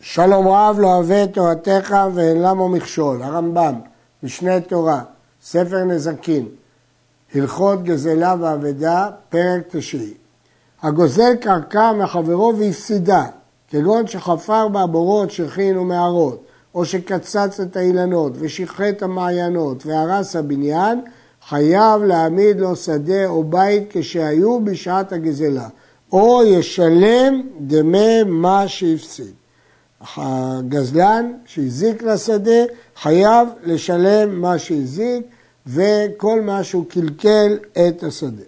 שלום רב לא אוהב את תורתך ואין למה מכשול, הרמב"ם, משנה תורה, ספר נזקין, הלכות גזלה ואבדה, פרק תשעי. הגוזל קרקע מחברו והפסידה, כגון שחפר בה בורות, שכין ומערות, או שקצץ את האילנות ושחרר את המעיינות והרס הבניין, חייב להעמיד לו שדה או בית כשהיו בשעת הגזלה, או ישלם דמי מה שהפסיד. הגזלן שהזיק לשדה חייב לשלם מה שהזיק וכל מה שהוא קלקל את השדה.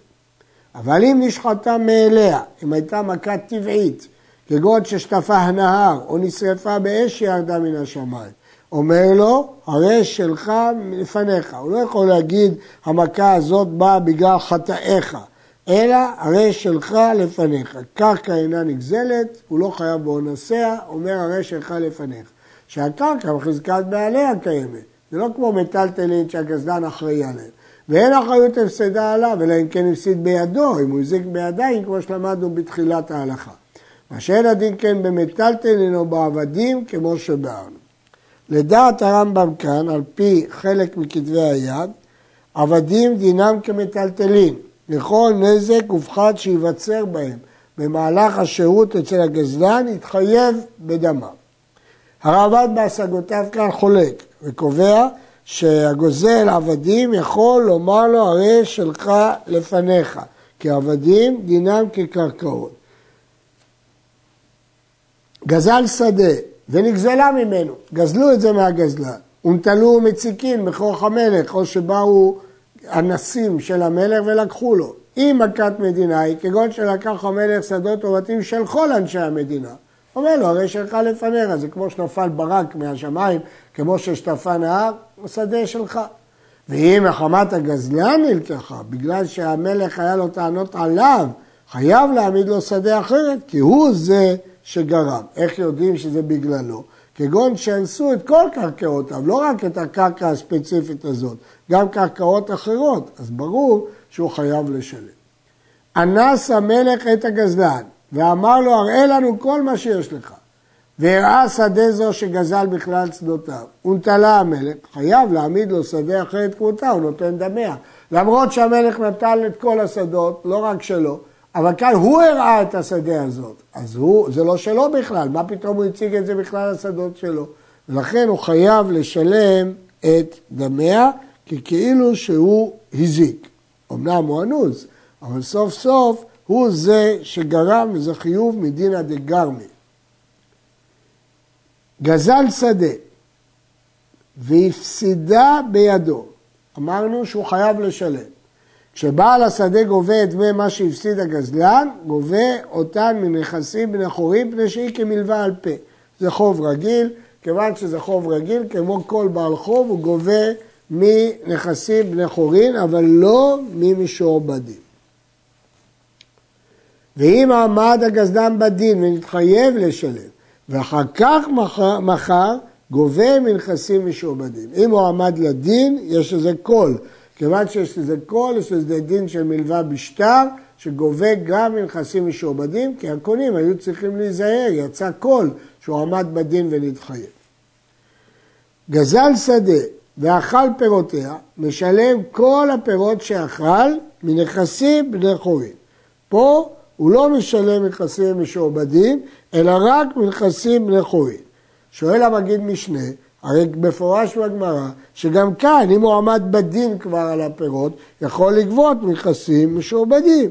אבל אם נשחטה מאליה, אם הייתה מכה טבעית, כגון ששטפה הנהר או נשרפה באש שירדה מן השמיים, אומר לו, הרי שלך לפניך. הוא לא יכול להגיד, המכה הזאת באה בגלל חטאיך, אלא הרי שלך לפניך. קרקע אינה נגזלת, הוא לא חייב באונסיה, אומר הרי שלך לפניך. שהקרקע בחזקת בעליה קיימת. זה לא כמו מטלטלין שהגזלן אחראי עליהם. ואין אחריות הפסדה עליו, אלא אם כן הפסיד בידו, אם הוא הזיק בידיים, כמו שלמדנו בתחילת ההלכה. מה שאין הדין כן במטלטלין או בעבדים, כמו שבארנו. לדעת הרמב"ם כאן, על פי חלק מכתבי היד, עבדים דינם כמטלטלין, לכל נזק ופחת שייווצר בהם במהלך השהות אצל הגזלן, יתחייב בדמם. הרעב"ד בהשגותיו כאן חולק וקובע שהגוזל עבדים יכול לומר לו הרי שלך לפניך, כי עבדים דינם כקרקעות. גזל שדה ונגזלה ממנו, גזלו את זה מהגזלן, ונטלו מציקין בכוח המלך, או שבאו הנסים של המלך ולקחו לו. אם מכת מדינה היא כגון שלקח המלך שדות ובתים של כל אנשי המדינה, אומר לו, הרי שלך לפניך, זה כמו שנפל ברק מהשמיים, כמו ששטפה נהר, השדה שלך. ואם מחמת הגזלן נלקחה, בגלל שהמלך היה לו טענות עליו, חייב להעמיד לו שדה אחרת, כי הוא זה שגרם. איך יודעים שזה בגללו? כגון שאנסו את כל קרקעותיו, לא רק את הקרקע הספציפית הזאת, גם קרקעות אחרות, אז ברור שהוא חייב לשלם. אנס המלך את הגזלן ואמר לו, הראה לנו כל מה שיש לך. והראה שדה זו שגזל בכלל שדותיו. ונטלה המלך, חייב להעמיד לו שדה אחרת כמותה, הוא נותן דמיה. למרות שהמלך נטל את כל השדות, לא רק שלו, אבל כאן הוא הראה את השדה הזאת, אז הוא, זה לא שלו בכלל, מה פתאום הוא הציג את זה בכלל לשדות שלו? ולכן הוא חייב לשלם את דמיה, כי כאילו שהוא הזיק. אמנם הוא אנוס, אבל סוף סוף הוא זה שגרם לזה חיוב מדינא דגרמי. גזל שדה והפסידה בידו, אמרנו שהוא חייב לשלם. כשבעל השדה גובה את דמי מה שהפסיד הגזלן, גובה אותן מנכסים בני חורים, פני שהיא כמלווה על פה. זה חוב רגיל, כיוון שזה חוב רגיל, כמו כל בעל חוב, הוא גובה מנכסים בני חורין, אבל לא ממשועבדים. ואם עמד הגזלן בדין ונתחייב לשלם, ואחר כך מכר, גובה מנכסים משועבדים. אם הוא עמד לדין, יש לזה קול. כיוון שיש לזה קול, יש לזה דין של מלווה בשטר, שגובה גם מנכסים משועבדים, כי הקונים היו צריכים להיזהר, יצא קול שהוא עמד בדין ונתחייב. גזל שדה ואכל פירותיה, משלם כל הפירות שאכל מנכסים בני חורין. פה הוא לא משלם נכסים משועבדים, אלא רק מנכסים בני חורין. שואל המגיד משנה, הרי מפורש בגמרא שגם כאן, אם הוא עמד בדין כבר על הפירות, יכול לגבות נכסים משועבדים.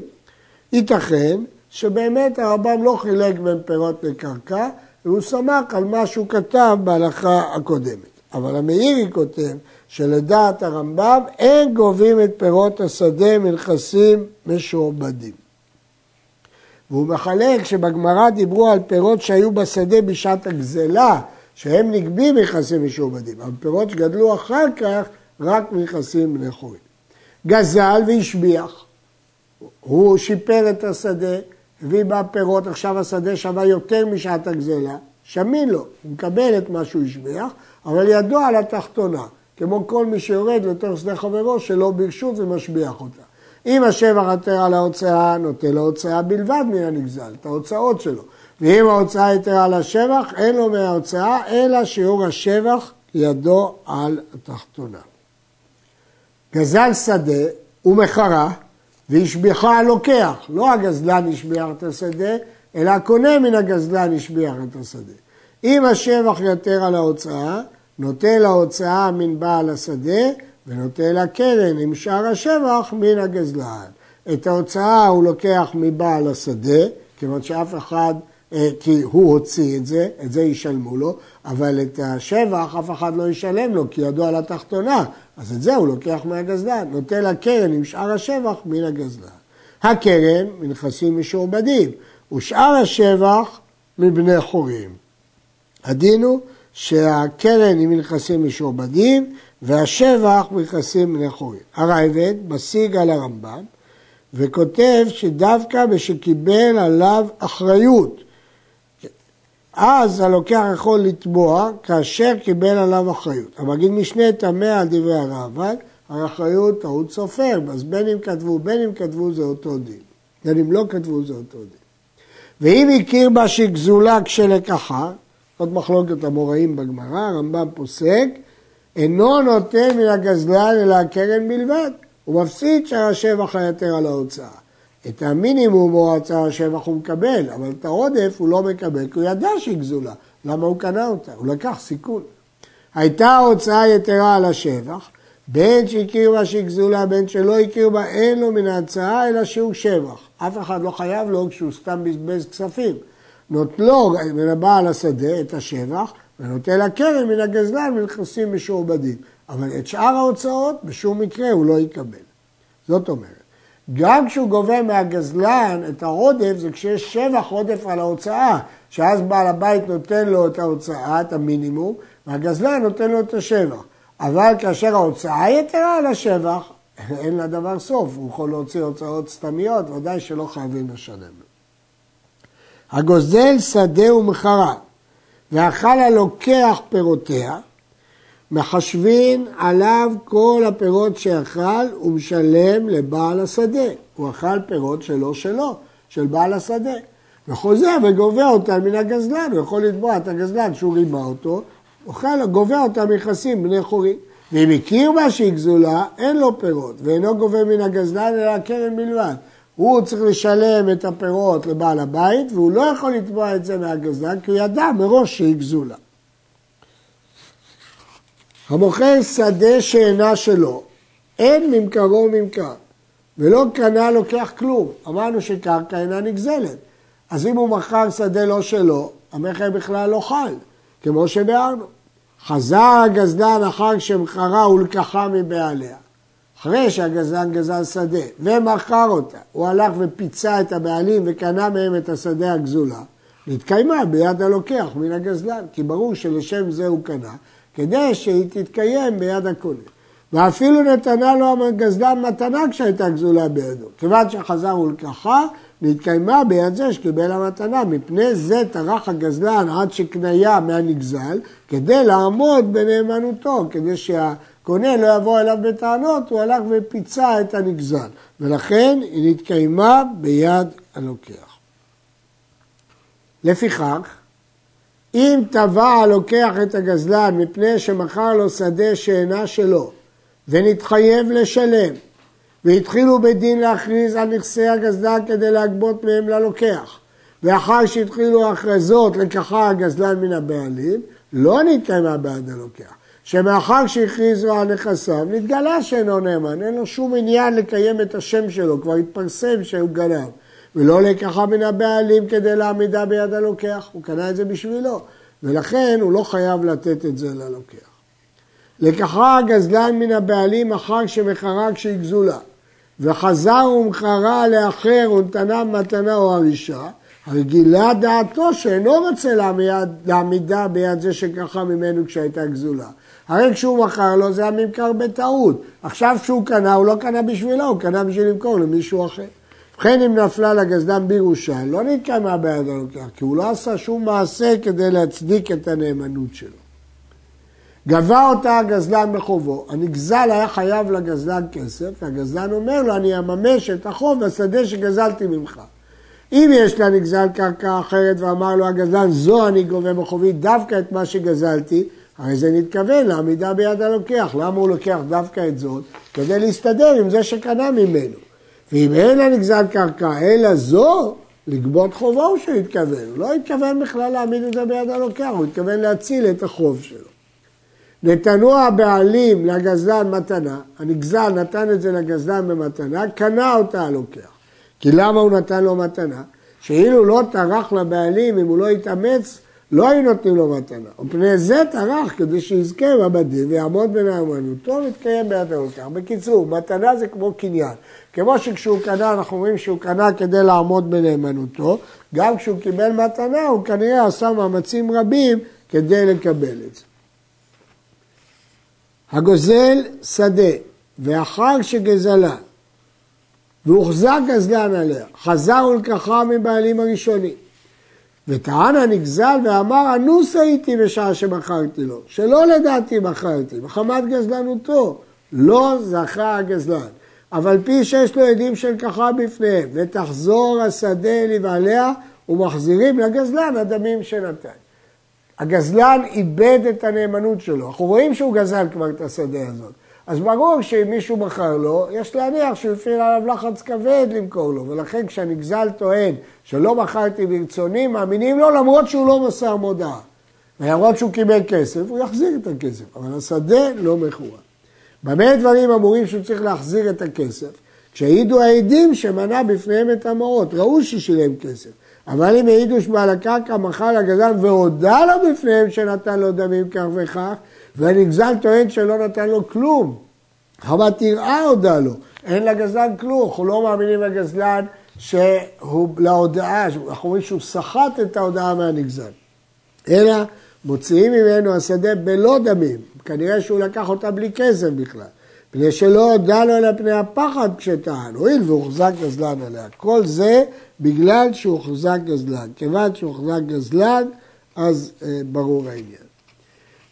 ייתכן שבאמת הרמב"ם לא חילק בין פירות לקרקע, והוא סמך על מה שהוא כתב בהלכה הקודמת. אבל המאירי כותב שלדעת הרמב"ם אין גובים את פירות השדה מנכסים משועבדים. והוא מחלק שבגמרא דיברו על פירות שהיו בשדה בשעת הגזלה, שהם נגבים מנכסים משועבדים, פירות שגדלו אחר כך רק מנכסים בני חורין. גזל והשביח, הוא שיפר את השדה, הביא בה פירות, עכשיו השדה שווה יותר משעת הגזלה, שמין לו, הוא מקבל את מה שהוא השביח, אבל ידו על התחתונה, כמו כל מי שיורד לתוך שדה חברו שלא ברשות ומשביח אותה. אם השבח עטר על ההוצאה, נוטה להוצאה בלבד מן הנגזל, את ההוצאות שלו. ואם ההוצאה יתרה על השבח, אין לו מההוצאה, אלא שיעור השבח ידו על התחתונה. גזל שדה ומחרה והשביחה הלוקח, לא הגזלן השביח את השדה, אלא הקונה מן הגזלן השביח את השדה. אם השבח יתר על ההוצאה, נוטה להוצאה מן בעל השדה ונוטה לקרן עם שאר השבח מן הגזלן. את ההוצאה הוא לוקח מבעל השדה, כיוון שאף אחד, כי הוא הוציא את זה, את זה ישלמו לו, אבל את השבח אף אחד לא ישלם לו, כי ידוע על התחתונה, אז את זה הוא לוקח מהגזלן, נוטה לקרן עם שאר השבח מן הגזלן. הקרן מנכסים משועבדים, ושאר השבח מבני חורים. הדין הוא שהקרן היא מנכסים משועבדים והשבח מנכסים מבני חורים. הרייבד משיג על הרמב"ם וכותב שדווקא בשקיבל עליו אחריות. אז הלוקח יכול לתבוע כאשר קיבל עליו אחריות. המגיד משנה תמה על דברי הרעב"ד, האחריות טעות סופר, אז בין אם כתבו, בין אם כתבו זה אותו דין. בין אם לא כתבו זה אותו דין. ואם הכיר בה שגזולה כשלקחה, עוד מחלוקת המוראים בגמרא, הרמב"ם פוסק, אינו נותן מן הגזלן אלא הקרן בלבד, הוא מפסיד שער השבח היתר על ההוצאה. את המינימום או הצער השבח הוא מקבל, אבל את העודף הוא לא מקבל, כי הוא ידע שהיא גזולה. למה הוא קנה אותה? הוא לקח סיכון. הייתה הוצאה יתרה על השבח, בין שהכיר בה שהיא גזולה, בין שלא הכיר בה, אין לו מן ההצעה, אלא שהוא שבח. אף אחד לא חייב לו כשהוא סתם בזבז כספים. נוטלו מן הבעל השדה את השבח, ונוטל לקרן מן הגזלן מנכסים משועבדים. אבל את שאר ההוצאות בשום מקרה הוא לא יקבל. זאת אומרת, גם כשהוא גובה מהגזלן את העודף, זה כשיש שבח עודף על ההוצאה, שאז בעל הבית נותן לו את ההוצאה, את המינימום, והגזלן נותן לו את השבח. אבל כאשר ההוצאה יתרה על השבח, אין לה דבר סוף, הוא יכול להוציא הוצאות סתמיות, ודאי שלא חייבים לשלם. הגוזל שדה ומחרה, ואכל הלוקח פירותיה, מחשבין עליו כל הפירות שאכל ומשלם לבעל השדה. הוא אכל פירות שלא שלו, של בעל השדה. וחוזר וגובה אותם מן הגזלן, הוא יכול לתבוע את הגזלן שהוא רימה אותו, אוכל, גובה אותם מכסים בני חורים. ואם הכיר בה שהיא גזולה, אין לו פירות, ואינו גובה מן הגזלן אלא הקרן בלבד. הוא צריך לשלם את הפירות לבעל הבית, והוא לא יכול לתבוע את זה מהגזלן, כי הוא ידע מראש שהיא גזולה. המוכר שדה שאינה שלו, אין ממכרו ממכר, ולא קנה לוקח כלום. אמרנו שקרקע אינה נגזלת. אז אם הוא מכר שדה לא שלו, המכר בכלל לא חל, כמו שביארנו. חזר הגזלן אחר שמכרה ולקחה מבעליה. אחרי שהגזלן גזל שדה ומכר אותה, הוא הלך ופיצה את הבעלים וקנה מהם את השדה הגזולה, נתקיימה ביד הלוקח מן הגזלן, כי ברור שלשם זה הוא קנה, כדי שהיא תתקיים ביד הקונה. ואפילו נתנה לו הגזלן מתנה כשהייתה גזולה בידו. כיוון שחזר ולקחה, נתקיימה ביד זה שקיבל המתנה. מפני זה טרח הגזלן עד שקניה מהנגזל, כדי לעמוד בנאמנותו, כדי שהקונה לא יבוא אליו בטענות, הוא הלך ופיצה את הנגזל. ולכן היא נתקיימה ביד הלוקח. לפיכך, אם תבע הלוקח את הגזלן מפני שמכר לו שדה שאינה שלו ונתחייב לשלם והתחילו בדין להכריז על נכסי הגזלן כדי להגבות מהם ללוקח ואחר שהתחילו הכרזות לקחה הגזלן מן הבעלים לא נתקיימה בעד הלוקח שמאחר שהכריזו על נכסיו נתגלה שאינו נאמן, אין לו שום עניין לקיים את השם שלו, כבר התפרסם שהוא גנב ולא לקחה מן הבעלים כדי להעמידה ביד הלוקח, הוא קנה את זה בשבילו, ולכן הוא לא חייב לתת את זה ללוקח. לקחה הגזלן מן הבעלים אחר שמכרה כשהיא גזולה, וחזר ומכרה לאחר ונתנה מתנה או הרישה, הרי גילה דעתו שאינו רוצה להעמיד, להעמידה ביד זה שככה ממנו כשהייתה גזולה. הרי כשהוא מכר לו זה היה ממכר בטעות. עכשיו כשהוא קנה, הוא לא קנה בשבילו, הוא קנה בשביל למכור למישהו אחר. ובכן אם נפלה לגזלן בירושה, לא נתקיימה ביד הלוקח, כי הוא לא עשה שום מעשה כדי להצדיק את הנאמנות שלו. גבה אותה הגזלן בחובו, הנגזל היה חייב לגזלן כסף, והגזלן אומר לו, אני אממש את החוב בשדה שגזלתי ממך. אם יש לה נגזל קרקע אחרת ואמר לו הגזלן, זו אני גובה בחובי דווקא את מה שגזלתי, הרי זה נתכוון לעמידה ביד הלוקח. למה הוא לוקח דווקא את זאת? כדי להסתדר עם זה שקנה ממנו. ואם אין לה נגזל קרקע אלא זו, לגבות חובו הוא שהוא התכוון. הוא לא התכוון בכלל להעמיד את זה ביד הלוקח, הוא התכוון להציל את החוב שלו. נתנו הבעלים לגזלן מתנה, הנגזל נתן את זה לגזלן במתנה, קנה אותה הלוקח. כי למה הוא נתן לו מתנה? שאילו לא טרח לבעלים, אם הוא לא יתאמץ, לא היו נותנים לו מתנה. ופני זה טרח כדי שיזכה בבדים ויעמוד בנאמנותו ויתקיים ביד הלוקח. בקיצור, מתנה זה כמו קניין. כמו שכשהוא קנה, אנחנו אומרים שהוא קנה כדי לעמוד בנאמנותו, גם כשהוא קיבל מתנה, הוא כנראה עשה מאמצים רבים כדי לקבל את זה. הגוזל שדה, ואחר שגזלה, והוחזק גזלן עליה, חזר ולקחה מבעלים הראשונים. וטען הנגזל ואמר, אנוס הייתי בשעה שמכרתי לו, שלא לדעתי מכרתי, מחמת גזלנותו, לא זכה הגזלן. אבל פי שיש לו עדים של ככה בפניהם, ותחזור השדה לבעליה, ומחזירים לגזלן הדמים שנתן. הגזלן איבד את הנאמנות שלו. אנחנו רואים שהוא גזל כבר את השדה הזאת. אז ברור שאם מישהו מכר לו, יש להניח שהוא הפעיל עליו לחץ כבד למכור לו. ולכן כשהנגזל טוען שלא מכרתי ברצוני, מאמינים לו למרות שהוא לא מסר מודעה. ולמרות שהוא קיבל כסף, הוא יחזיר את הכסף. אבל השדה לא מכורה. במה דברים אמורים שהוא צריך להחזיר את הכסף? כשהעידו העדים שמנע בפניהם את המעות, ראו ששילם כסף. אבל אם העידו שבעל הקרקע מכר לגזל והודה לו בפניהם שנתן לו דמים כך וכך, והנגזל טוען שלא נתן לו כלום. חוות יראה הודה לו, אין לגזלן כלום, אנחנו לא מאמינים לגזלן שהוא להודעה, אנחנו אומרים שהוא סחט את ההודעה מהנגזל. אלא מוציאים ממנו השדה בלא דמים, כנראה שהוא לקח אותה בלי כסף בכלל. מפני שלא הודה לו אלא פני הפחד כשטען, הואיל והוחזק גזלן עליה. כל זה בגלל שהוחזק גזלן. כיוון שהוחזק גזלן, אז אה, ברור העניין.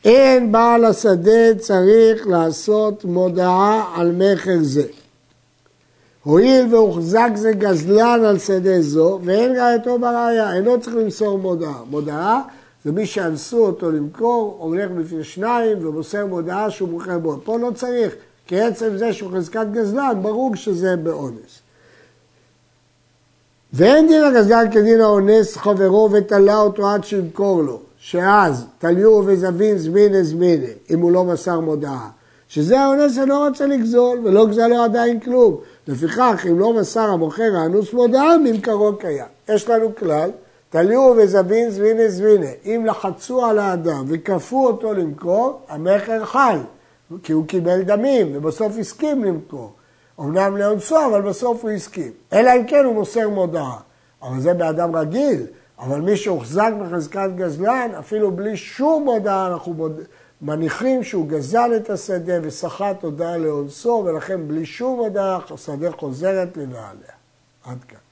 אין בעל השדה צריך לעשות מודעה על מכר זה. הואיל והוחזק זה גזלן על שדה זו, ואין ראייתו בראייה, אינו צריך למסור מודעה. מודעה זה מי שאנסו אותו למכור, הולך בפני שניים ומוסר מודעה שהוא מוכר בו. פה לא צריך, כי עצם זה שהוא חזקת גזלן, ברור שזה באונס. ואין דין הגזלן כדין האונס חברו ותלה אותו עד שימכור לו, שאז תליו וזבין זמינה זמינה, אם הוא לא מסר מודעה. שזה האונס אינו רוצה לגזול, ולא גזל לו עדיין כלום. לפיכך, אם לא מסר המוכר האנוס מודעה, ממכרו קיים. יש לנו כלל, תליו וזבין זמינה זמינה. אם לחצו על האדם וכפו אותו למכור, המכר חל, כי הוא קיבל דמים, ובסוף הסכים למכור. אמנם לאונסו, אבל בסוף הוא הסכים. אלא אם כן הוא מוסר מודעה. אבל זה באדם רגיל. אבל מי שהוחזק בחזקת גזלן, אפילו בלי שום מודעה, אנחנו מוד... מניחים שהוא גזל את השדה וסחט הודעה לאונסו, ולכן בלי שום הודעה השדה חוזרת לבעליה. עד כאן.